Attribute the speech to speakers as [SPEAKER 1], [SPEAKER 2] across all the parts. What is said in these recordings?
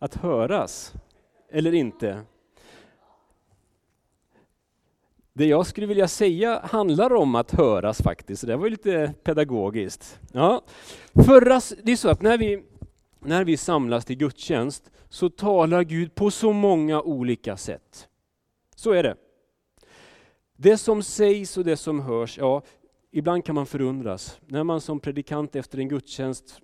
[SPEAKER 1] att höras, eller inte? Det jag skulle vilja säga handlar om att höras faktiskt, det var lite pedagogiskt. Ja. Förra, det är så att när vi, när vi samlas till gudstjänst så talar Gud på så många olika sätt. Så är det. Det som sägs och det som hörs, ja, ibland kan man förundras. När man som predikant efter en gudstjänst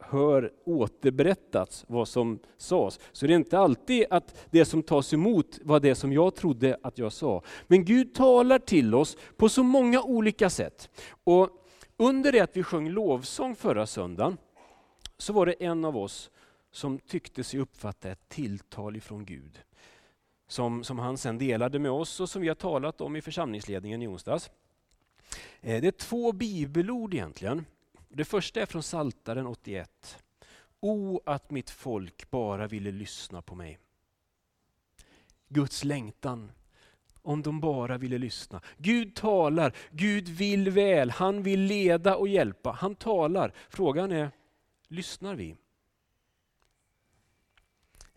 [SPEAKER 1] hör återberättats vad som sades, så det är inte alltid att det som tas emot var det som jag trodde att jag sa. Men Gud talar till oss på så många olika sätt. Och under det att vi sjöng lovsång förra söndagen, så var det en av oss som tyckte sig uppfatta ett tilltal ifrån Gud. Som, som han sen delade med oss och som vi har talat om i församlingsledningen i onsdags. Eh, det är två bibelord egentligen. Det första är från Saltaren 81. O att mitt folk bara ville lyssna på mig. Guds längtan, om de bara ville lyssna. Gud talar, Gud vill väl, han vill leda och hjälpa. Han talar. Frågan är, lyssnar vi?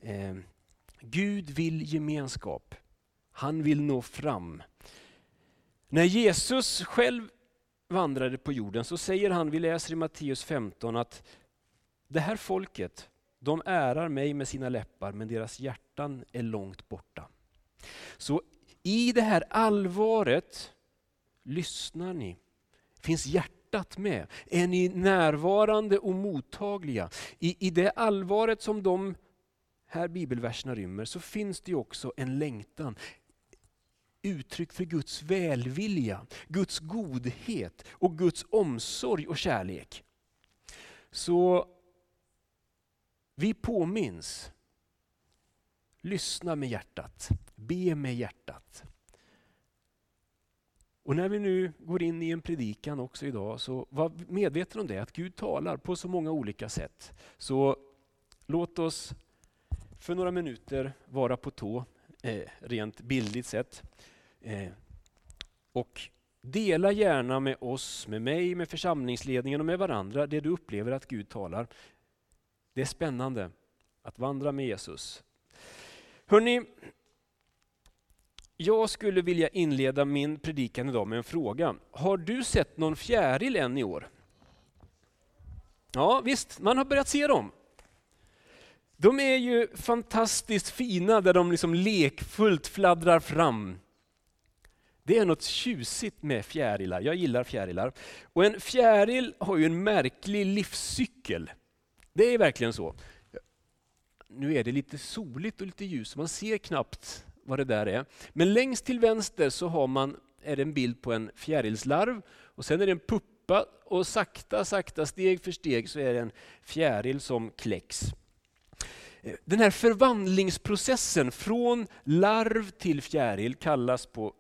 [SPEAKER 1] Eh, Gud vill gemenskap. Han vill nå fram. När Jesus själv vandrade på jorden så säger han, vi läser i Matteus 15 att det här folket, de ärar mig med sina läppar men deras hjärtan är långt borta. Så i det här allvaret lyssnar ni. Finns hjärtat med? Är ni närvarande och mottagliga? I, i det allvaret som de här bibelverserna rymmer så finns det också en längtan, uttryck för Guds välvilja, Guds godhet och Guds omsorg och kärlek. Så vi påminns. Lyssna med hjärtat, be med hjärtat. Och när vi nu går in i en predikan också idag, så var medveten om det, att Gud talar på så många olika sätt. Så låt oss för några minuter vara på tå, eh, rent bildligt sett. Eh, och dela gärna med oss, med mig, med församlingsledningen och med varandra det du upplever att Gud talar. Det är spännande att vandra med Jesus. Hörrni, jag skulle vilja inleda min predikan idag med en fråga. Har du sett någon fjäril än i år? Ja visst, man har börjat se dem. De är ju fantastiskt fina där de liksom lekfullt fladdrar fram. Det är något tjusigt med fjärilar. Jag gillar fjärilar. Och en fjäril har ju en märklig livscykel. Det är verkligen så. Nu är det lite soligt och lite ljus, man ser knappt vad det där är. Men längst till vänster så har man, är det en bild på en fjärilslarv och sen är det en puppa och sakta, sakta, steg för steg så är det en fjäril som kläcks. Den här förvandlingsprocessen från larv till fjäril kallas på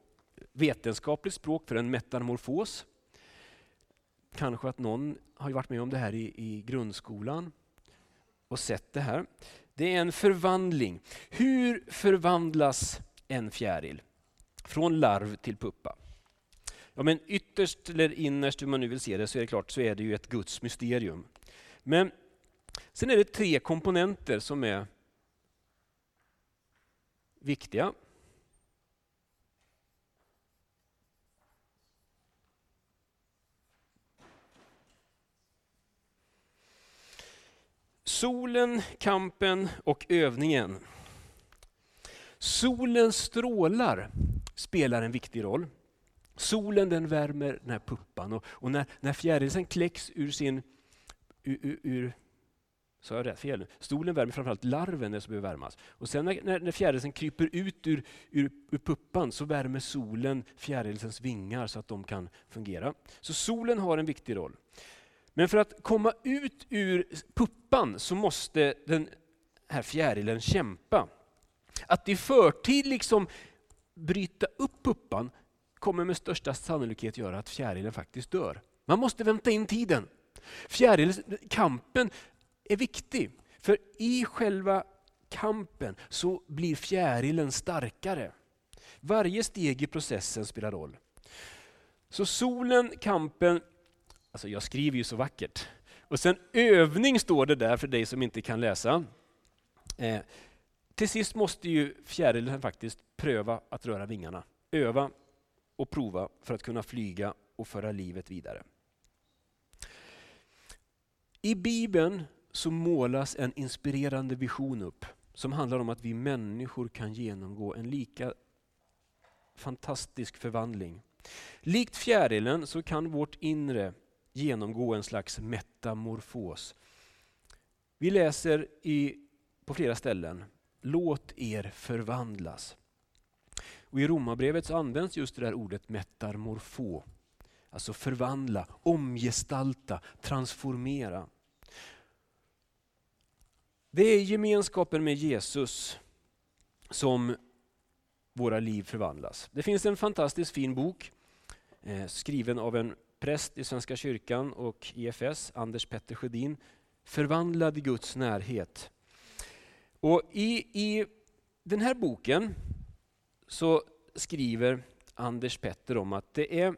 [SPEAKER 1] vetenskapligt språk för en metamorfos. Kanske att någon har varit med om det här i, i grundskolan och sett det här. Det är en förvandling. Hur förvandlas en fjäril? Från larv till puppa. Ja, men ytterst eller innerst, hur man nu vill se det, så är det klart så är det ju ett Guds mysterium. Men sen är det tre komponenter som är viktiga. Solen, kampen och övningen. Solens strålar spelar en viktig roll. Solen den värmer den här puppan och, och när, när fjärilsen kläcks ur sin... Ur, ur, ur så jag rätt fel nu? Stolen värmer framförallt larven, som behöver värmas. Och sen när, när, när fjärilsen kryper ut ur, ur, ur, puppan så värmer solen fjärilsens vingar så att de kan fungera. Så solen har en viktig roll. Men för att komma ut ur puppan så måste den här fjärilen kämpa. Att i förtid liksom bryta upp puppan kommer med största sannolikhet göra att fjärilen faktiskt dör. Man måste vänta in tiden. Fjärilskampen är viktig, för i själva kampen så blir fjärilen starkare. Varje steg i processen spelar roll. Så solen, kampen, Alltså jag skriver ju så vackert. Och sen övning står det där för dig som inte kan läsa. Eh, till sist måste ju fjärilen faktiskt pröva att röra vingarna. Öva och prova för att kunna flyga och föra livet vidare. I Bibeln så målas en inspirerande vision upp som handlar om att vi människor kan genomgå en lika fantastisk förvandling. Likt fjärilen så kan vårt inre genomgå en slags metamorfos. Vi läser i, på flera ställen, låt er förvandlas. Och I Romarbrevet så används just det där ordet metamorfo. Alltså förvandla, omgestalta, transformera. Det är gemenskapen med Jesus som våra liv förvandlas. Det finns en fantastiskt fin bok eh, skriven av en präst i Svenska kyrkan och IFS, Anders Petter Sjödin, Förvandlad i Guds närhet. Och i, I den här boken så skriver Anders Petter om att det är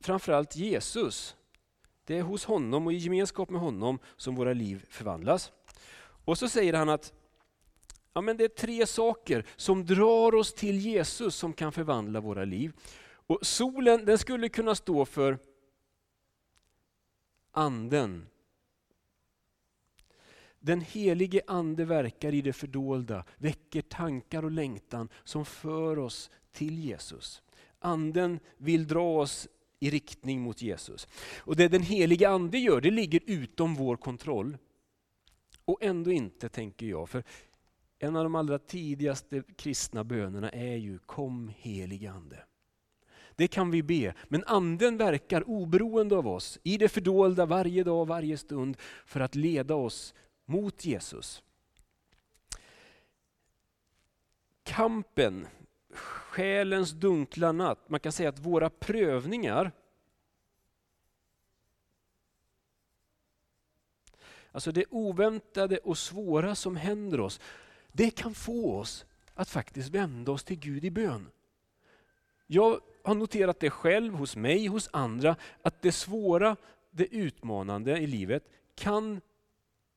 [SPEAKER 1] framförallt Jesus, det är hos honom och i gemenskap med honom som våra liv förvandlas. Och så säger han att ja, men det är tre saker som drar oss till Jesus som kan förvandla våra liv. Och solen den skulle kunna stå för anden. Den helige ande verkar i det fördolda, väcker tankar och längtan som för oss till Jesus. Anden vill dra oss i riktning mot Jesus. Och Det den helige ande gör, det ligger utom vår kontroll. Och ändå inte, tänker jag. För en av de allra tidigaste kristna bönerna är ju Kom helige ande. Det kan vi be, men anden verkar oberoende av oss i det fördolda varje dag, och varje stund för att leda oss mot Jesus. Kampen, själens dunkla natt, man kan säga att våra prövningar Alltså det oväntade och svåra som händer oss, det kan få oss att faktiskt vända oss till Gud i bön. Jag har noterat det själv hos mig, hos andra, att det svåra, det utmanande i livet kan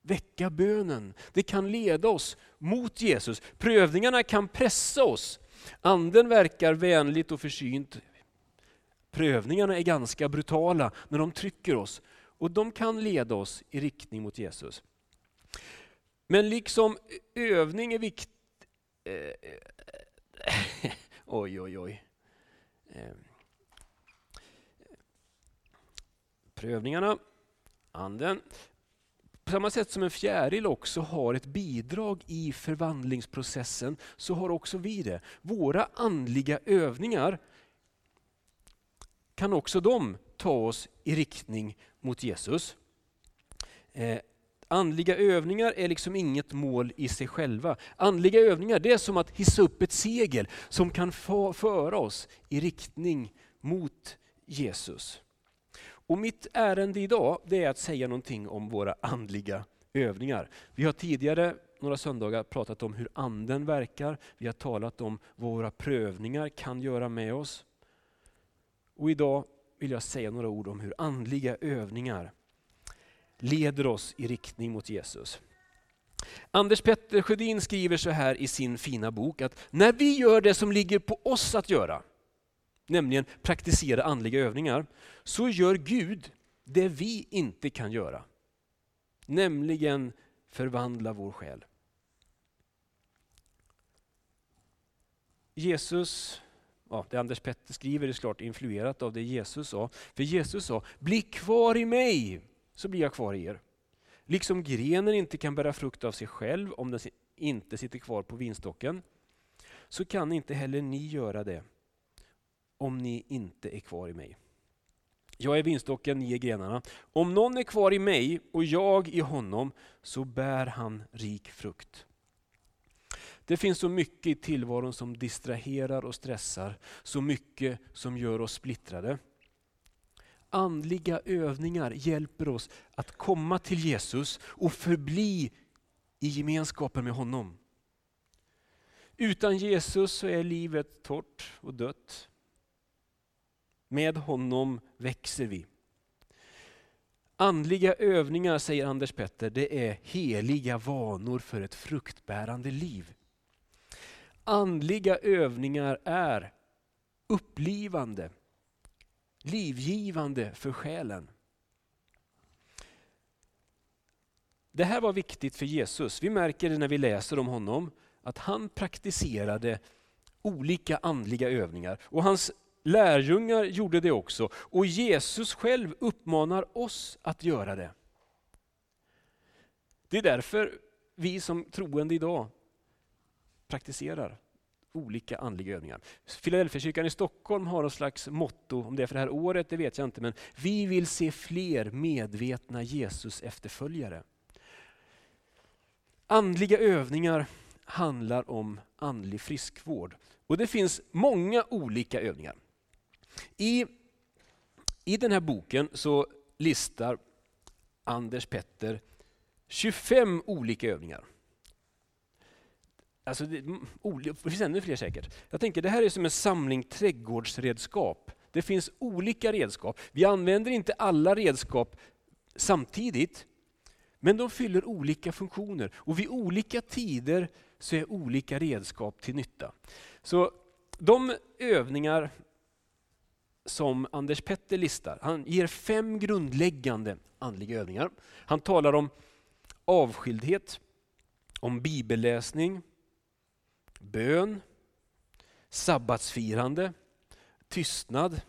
[SPEAKER 1] väcka bönen. Det kan leda oss mot Jesus. Prövningarna kan pressa oss. Anden verkar vänligt och försynt. Prövningarna är ganska brutala när de trycker oss och de kan leda oss i riktning mot Jesus. Men liksom övning är viktigt... oj, oj, oj. Eh, prövningarna, anden. På samma sätt som en fjäril också har ett bidrag i förvandlingsprocessen, så har också vi det. Våra andliga övningar kan också de ta oss i riktning mot Jesus. Eh, andliga övningar är liksom inget mål i sig själva. Andliga övningar det är som att hissa upp ett segel som kan föra oss i riktning mot Jesus. Och mitt ärende idag det är att säga någonting om våra andliga övningar. Vi har tidigare några söndagar pratat om hur anden verkar. Vi har talat om vad våra prövningar kan göra med oss. Och idag vill jag säga några ord om hur andliga övningar leder oss i riktning mot Jesus. Anders Petter Sjödin skriver så här i sin fina bok att när vi gör det som ligger på oss att göra, nämligen praktisera andliga övningar, så gör Gud det vi inte kan göra. Nämligen förvandla vår själ. Jesus ja, det Anders Petter skriver är klart influerat av det Jesus sa. För Jesus sa, bli kvar i mig så blir jag kvar i er. Liksom grenen inte kan bära frukt av sig själv om den inte sitter kvar på vinstocken, så kan inte heller ni göra det om ni inte är kvar i mig. Jag är vinstocken, ni är grenarna. Om någon är kvar i mig och jag i honom, så bär han rik frukt. Det finns så mycket i tillvaron som distraherar och stressar, så mycket som gör oss splittrade. Andliga övningar hjälper oss att komma till Jesus och förbli i gemenskapen med honom. Utan Jesus så är livet torrt och dött. Med honom växer vi. Andliga övningar, säger Anders Petter, det är heliga vanor för ett fruktbärande liv. Andliga övningar är upplivande, livgivande för själen. Det här var viktigt för Jesus. Vi märker det när vi läser om honom, att han praktiserade olika andliga övningar. Och hans lärjungar gjorde det också. Och Jesus själv uppmanar oss att göra det. Det är därför vi som troende idag praktiserar olika andliga övningar. Filadelfiakyrkan i Stockholm har någon slags motto, om det är för det här året det vet jag inte, men vi vill se fler medvetna Jesus efterföljare. Andliga övningar handlar om andlig friskvård. Och det finns många olika övningar. I, I den här boken så listar Anders Petter 25 olika övningar. Alltså det, mm, det finns ännu fler säkert. Jag tänker det här är som en samling trädgårdsredskap. Det finns olika redskap. Vi använder inte alla redskap samtidigt, men de fyller olika funktioner och vid olika tider så är olika redskap till nytta. Så de övningar som Anders Petter listar, han ger fem grundläggande andliga övningar. Han talar om avskildhet, om bibelläsning, bön, sabbatsfirande, tystnad.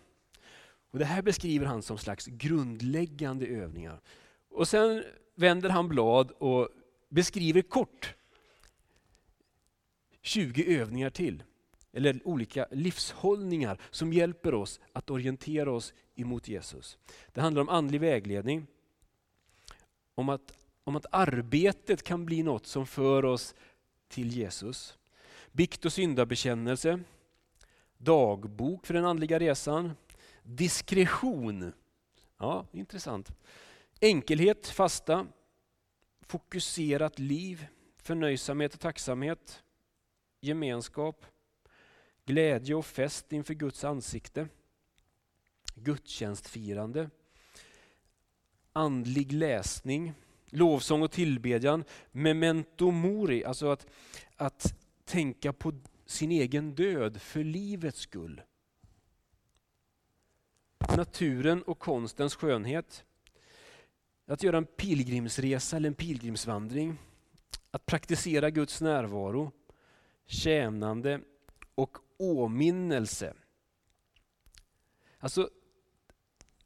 [SPEAKER 1] Och det här beskriver han som slags grundläggande övningar. Och sen vänder han blad och beskriver kort 20 övningar till. Eller olika livshållningar som hjälper oss att orientera oss emot Jesus. Det handlar om andlig vägledning, om att, om att arbetet kan bli något som för oss till Jesus. Bikt och syndabekännelse, dagbok för den andliga resan, diskretion. Ja, intressant. Enkelhet, fasta, fokuserat liv, förnöjsamhet och tacksamhet, gemenskap, glädje och fest inför Guds ansikte, gudstjänstfirande, andlig läsning, lovsång och tillbedjan, memento mori, alltså att, att tänka på sin egen död för livets skull. Naturen och konstens skönhet, att göra en pilgrimsresa eller en pilgrimsvandring, att praktisera Guds närvaro, tjänande och åminnelse. Alltså,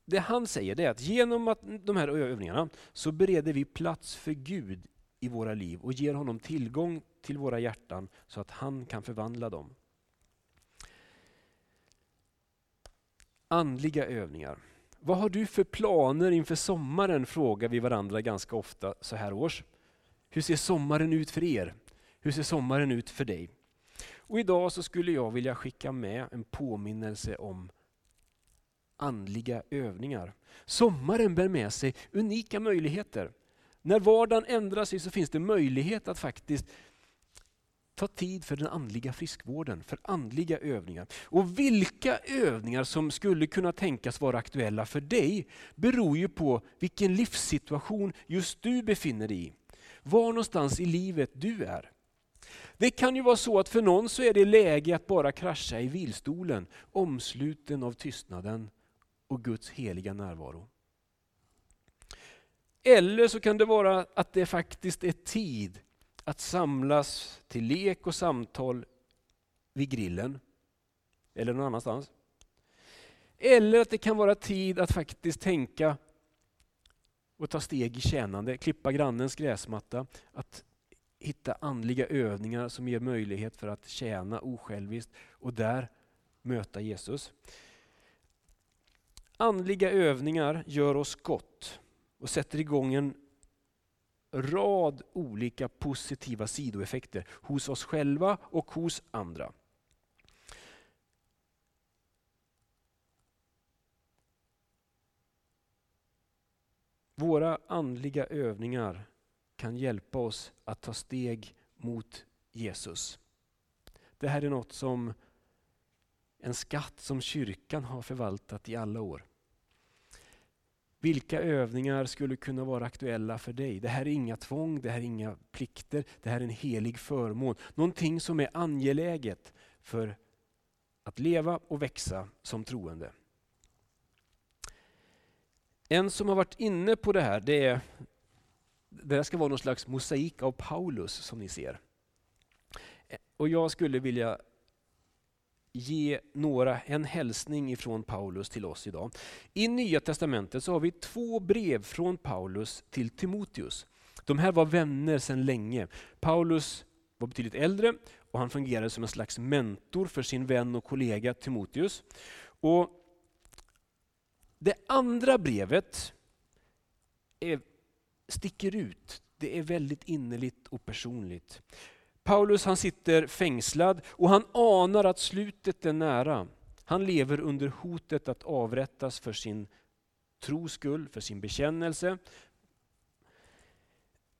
[SPEAKER 1] det han säger är att genom att de här övningarna så bereder vi plats för Gud i våra liv och ger honom tillgång till våra hjärtan så att han kan förvandla dem. Andliga övningar. Vad har du för planer inför sommaren? frågar vi varandra ganska ofta så här års. Hur ser sommaren ut för er? Hur ser sommaren ut för dig? Och idag så skulle jag vilja skicka med en påminnelse om andliga övningar. Sommaren bär med sig unika möjligheter. När vardagen ändrar sig så finns det möjlighet att faktiskt ta tid för den andliga friskvården, för andliga övningar. Och vilka övningar som skulle kunna tänkas vara aktuella för dig beror ju på vilken livssituation just du befinner dig i. Var någonstans i livet du är. Det kan ju vara så att för någon så är det läge att bara krascha i vilstolen, omsluten av tystnaden och Guds heliga närvaro. Eller så kan det vara att det faktiskt är tid att samlas till lek och samtal vid grillen eller någon annanstans. Eller att det kan vara tid att faktiskt tänka och ta steg i tjänande, klippa grannens gräsmatta, att hitta andliga övningar som ger möjlighet för att tjäna osjälviskt och där möta Jesus. Andliga övningar gör oss gott och sätter igång en rad olika positiva sidoeffekter hos oss själva och hos andra. Våra andliga övningar kan hjälpa oss att ta steg mot Jesus. Det här är något som en skatt som kyrkan har förvaltat i alla år. Vilka övningar skulle kunna vara aktuella för dig? Det här är inga tvång, det här är inga plikter, det här är en helig förmån. Någonting som är angeläget för att leva och växa som troende. En som har varit inne på det här, det är det ska vara någon slags mosaik av Paulus som ni ser. Och jag skulle vilja ge några, en hälsning ifrån Paulus till oss idag. I Nya Testamentet så har vi två brev från Paulus till Timoteus. De här var vänner sedan länge. Paulus var betydligt äldre och han fungerade som en slags mentor för sin vän och kollega Timoteus. Och det andra brevet är, sticker ut. Det är väldigt innerligt och personligt. Paulus han sitter fängslad och han anar att slutet är nära. Han lever under hotet att avrättas för sin tros skull, för sin bekännelse.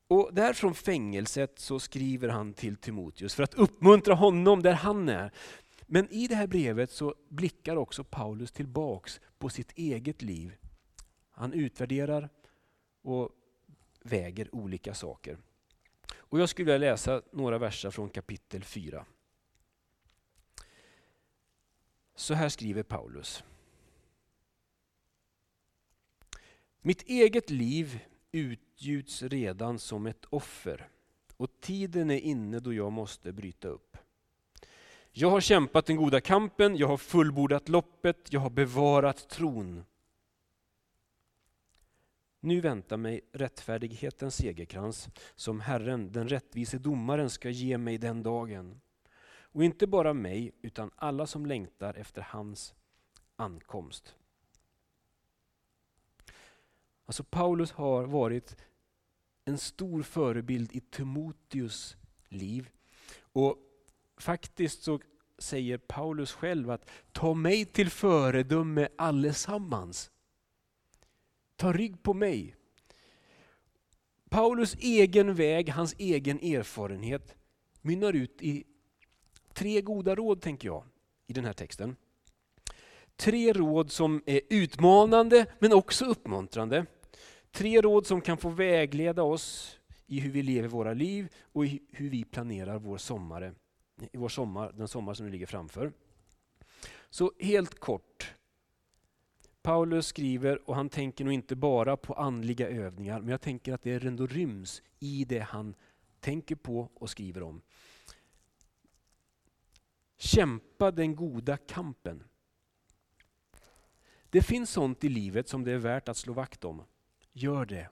[SPEAKER 1] Och där från fängelset så skriver han till Timoteus för att uppmuntra honom där han är. Men i det här brevet så blickar också Paulus tillbaks på sitt eget liv. Han utvärderar och väger olika saker. Och jag skulle vilja läsa några verser från kapitel 4. Så här skriver Paulus. Mitt eget liv utgjuts redan som ett offer och tiden är inne då jag måste bryta upp. Jag har kämpat den goda kampen, jag har fullbordat loppet, jag har bevarat tron. Nu väntar mig rättfärdighetens segerkrans som Herren, den rättvise domaren, ska ge mig den dagen. Och inte bara mig, utan alla som längtar efter hans ankomst. Alltså Paulus har varit en stor förebild i Timoteus liv. Och faktiskt så säger Paulus själv att ta mig till föredöme allesammans. Ta rygg på mig. Paulus egen väg, hans egen erfarenhet mynnar ut i tre goda råd tänker jag i den här texten. Tre råd som är utmanande men också uppmuntrande. Tre råd som kan få vägleda oss i hur vi lever våra liv och i hur vi planerar vår sommar, vår sommar, den sommar som vi ligger framför. Så helt kort. Paulus skriver, och han tänker nog inte bara på andliga övningar, men jag tänker att det ändå ryms i det han tänker på och skriver om. Kämpa den goda kampen. Det finns sånt i livet som det är värt att slå vakt om. Gör det.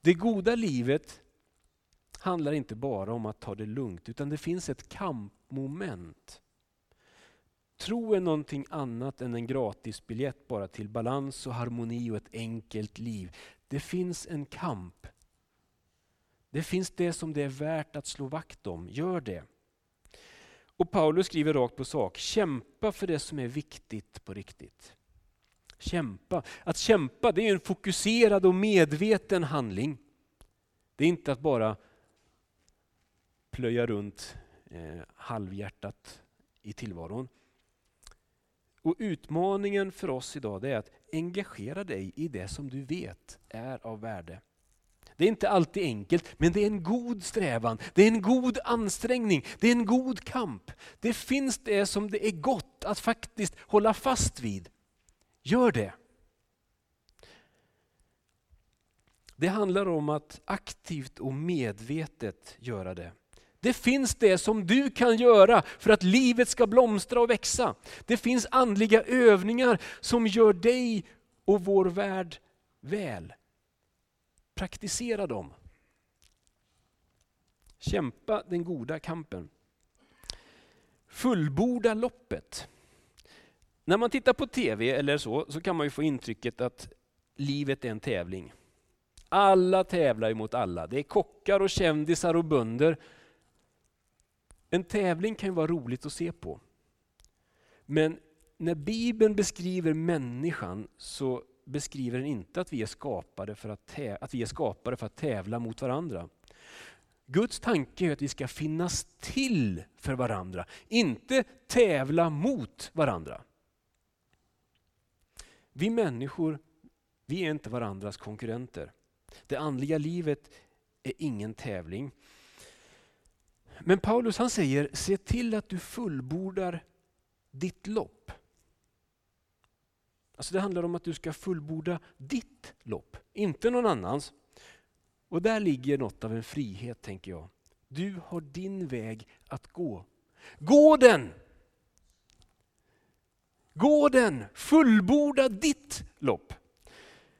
[SPEAKER 1] Det goda livet handlar inte bara om att ta det lugnt, utan det finns ett kampmoment. Tro är någonting annat än en gratisbiljett bara till balans och harmoni och ett enkelt liv. Det finns en kamp. Det finns det som det är värt att slå vakt om. Gör det. Och Paulus skriver rakt på sak, kämpa för det som är viktigt på riktigt. Kämpa. Att kämpa det är en fokuserad och medveten handling. Det är inte att bara plöja runt eh, halvhjärtat i tillvaron. Och Utmaningen för oss idag är att engagera dig i det som du vet är av värde. Det är inte alltid enkelt, men det är en god strävan, det är en god ansträngning, det är en god kamp. Det finns det som det är gott att faktiskt hålla fast vid. Gör det. Det handlar om att aktivt och medvetet göra det. Det finns det som du kan göra för att livet ska blomstra och växa. Det finns andliga övningar som gör dig och vår värld väl. Praktisera dem. Kämpa den goda kampen. Fullborda loppet. När man tittar på TV eller så, så kan man ju få intrycket att livet är en tävling. Alla tävlar mot alla. Det är kockar och kändisar och bönder. En tävling kan ju vara roligt att se på. Men när Bibeln beskriver människan så beskriver den inte att vi är skapade för att, att, vi är skapade för att tävla mot varandra. Guds tanke är att vi ska finnas till för varandra, inte tävla mot varandra. Vi människor Vi är inte varandras konkurrenter. Det andliga livet är ingen tävling. Men Paulus han säger, se till att du fullbordar ditt lopp. Alltså det handlar om att du ska fullborda ditt lopp, inte någon annans. Och där ligger något av en frihet tänker jag. Du har din väg att gå. Gå den! Gå den! Fullborda ditt lopp.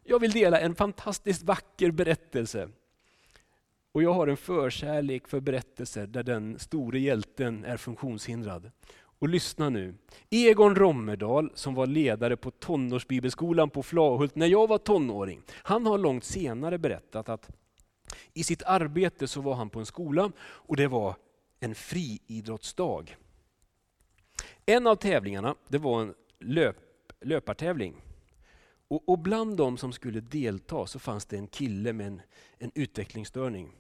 [SPEAKER 1] Jag vill dela en fantastiskt vacker berättelse. Och jag har en förkärlek för berättelser där den store hjälten är funktionshindrad. Och lyssna nu. Egon Rommerdal som var ledare på tonårsbibelskolan på Flahult när jag var tonåring. Han har långt senare berättat att i sitt arbete så var han på en skola och det var en friidrottsdag. En av tävlingarna det var en löp, löpartävling. Och, och, bland de som skulle delta så fanns det en kille med en, en utvecklingsstörning.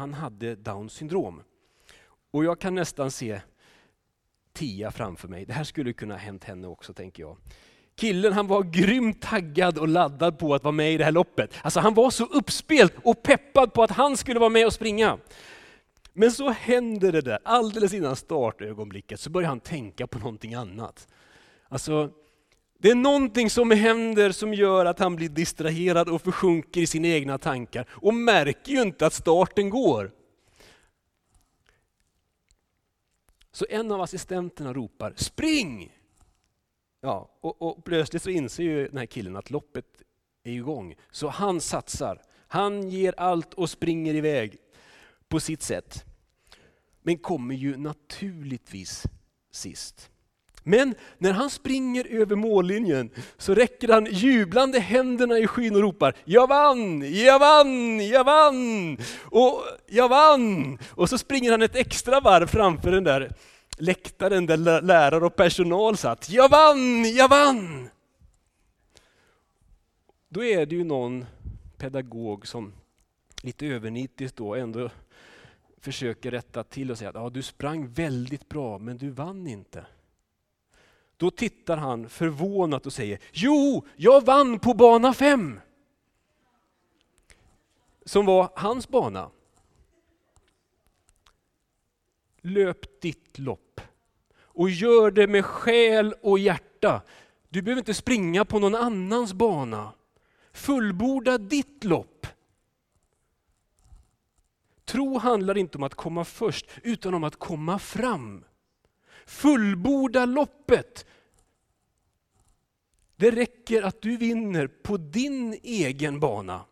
[SPEAKER 1] Han hade Downs syndrom. Och jag kan nästan se Tia framför mig. Det här skulle kunna ha hänt henne också tänker jag. Killen han var grymt taggad och laddad på att vara med i det här loppet. Alltså han var så uppspelt och peppad på att han skulle vara med och springa. Men så händer det där, alldeles innan startögonblicket så börjar han tänka på någonting annat. Alltså, det är någonting som händer som gör att han blir distraherad och försjunker i sina egna tankar och märker ju inte att starten går. Så en av assistenterna ropar ”Spring!” ja, och, och plötsligt så inser ju den här killen att loppet är igång. Så han satsar. Han ger allt och springer iväg på sitt sätt. Men kommer ju naturligtvis sist. Men när han springer över mållinjen så räcker han jublande händerna i skyn och ropar Jag vann, jag vann, jag vann! Och jag vann! Och så springer han ett extra varv framför den där läktaren där lärare och personal satt. Jag vann, jag vann! Då är det ju någon pedagog som lite övernitiskt då ändå försöker rätta till och säga att ja, du sprang väldigt bra men du vann inte. Då tittar han förvånat och säger, jo, jag vann på bana fem. Som var hans bana. Löp ditt lopp och gör det med själ och hjärta. Du behöver inte springa på någon annans bana. Fullborda ditt lopp. Tro handlar inte om att komma först, utan om att komma fram. Fullborda loppet. Det räcker att du vinner på din egen bana.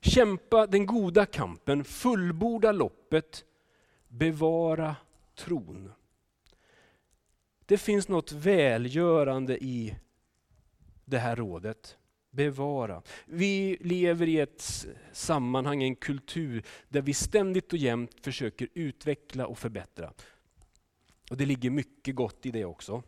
[SPEAKER 1] Kämpa den goda kampen, fullborda loppet, bevara tron. Det finns något välgörande i det här rådet. Bevara. Vi lever i ett sammanhang, en kultur, där vi ständigt och jämt försöker utveckla och förbättra. Och Det ligger mycket gott i det också.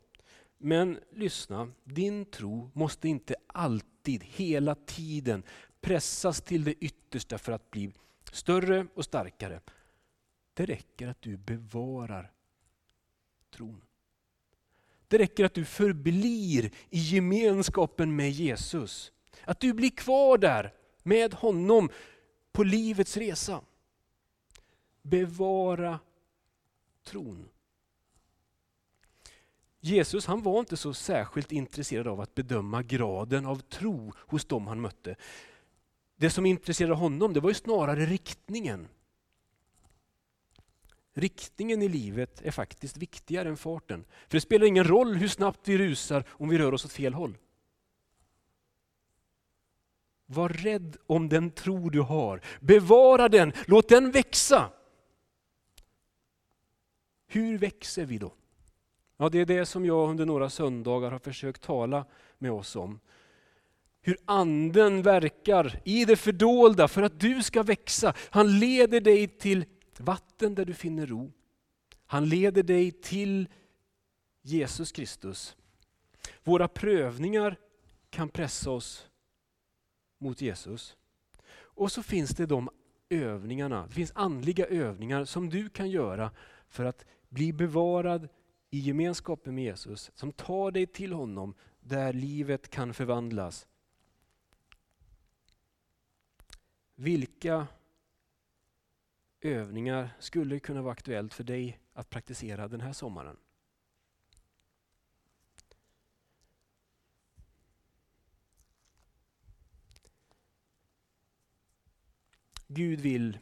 [SPEAKER 1] Men lyssna, din tro måste inte alltid, hela tiden pressas till det yttersta för att bli större och starkare. Det räcker att du bevarar tron. Det räcker att du förblir i gemenskapen med Jesus. Att du blir kvar där med honom på livets resa. Bevara tron. Jesus han var inte så särskilt intresserad av att bedöma graden av tro hos dem han mötte. Det som intresserade honom det var ju snarare riktningen. Riktningen i livet är faktiskt viktigare än farten. För det spelar ingen roll hur snabbt vi rusar om vi rör oss åt fel håll. Var rädd om den tro du har. Bevara den, låt den växa. Hur växer vi då? Ja, det är det som jag under några söndagar har försökt tala med oss om. Hur anden verkar i det fördolda för att du ska växa. Han leder dig till vatten där du finner ro. Han leder dig till Jesus Kristus. Våra prövningar kan pressa oss mot Jesus. Och så finns det de övningarna, det finns andliga övningar som du kan göra för att bli bevarad i gemenskapen med Jesus, som tar dig till honom där livet kan förvandlas. Vilka övningar skulle kunna vara aktuellt för dig att praktisera den här sommaren? Gud vill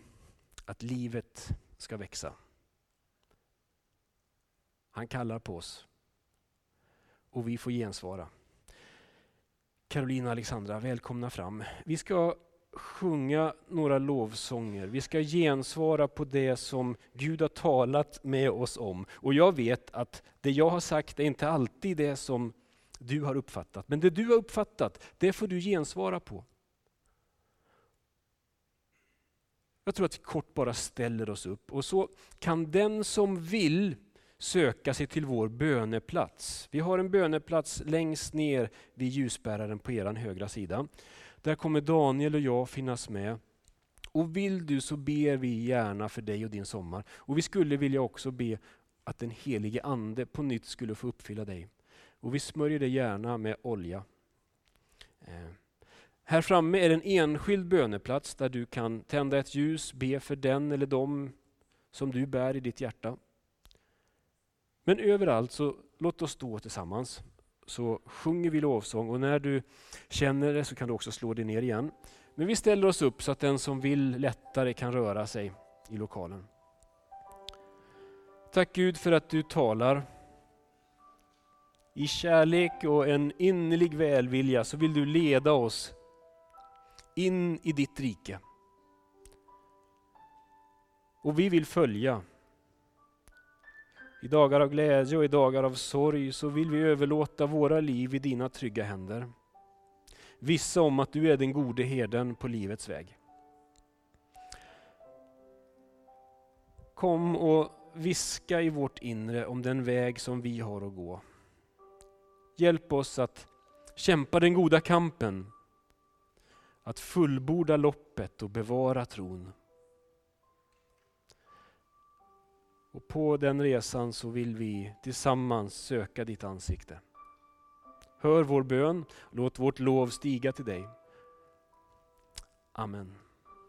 [SPEAKER 1] att livet ska växa. Han kallar på oss. Och vi får gensvara. Carolina och Alexandra, välkomna fram. Vi ska sjunga några lovsånger. Vi ska gensvara på det som Gud har talat med oss om. Och jag vet att det jag har sagt är inte alltid det som du har uppfattat. Men det du har uppfattat, det får du gensvara på. Jag tror att vi kort bara ställer oss upp och så kan den som vill söka sig till vår böneplats. Vi har en böneplats längst ner vid ljusbäraren på er högra sida. Där kommer Daniel och jag finnas med. Och vill du så ber vi gärna för dig och din sommar. Och vi skulle vilja också be att den helige Ande på nytt skulle få uppfylla dig. Och vi smörjer dig gärna med olja. Eh. Här framme är en enskild böneplats där du kan tända ett ljus, be för den eller dem som du bär i ditt hjärta. Men överallt så låt oss stå tillsammans. Så sjunger vi lovsång och när du känner det så kan du också slå dig ner igen. Men vi ställer oss upp så att den som vill lättare kan röra sig i lokalen. Tack Gud för att du talar. I kärlek och en innerlig välvilja så vill du leda oss in i ditt rike. Och vi vill följa. I dagar av glädje och i dagar av sorg så vill vi överlåta våra liv i dina trygga händer. Vissa om att du är den gode herden på livets väg. Kom och viska i vårt inre om den väg som vi har att gå. Hjälp oss att kämpa den goda kampen att fullborda loppet och bevara tron. Och på den resan så vill vi tillsammans söka ditt ansikte. Hör vår bön, låt vårt lov stiga till dig. Amen.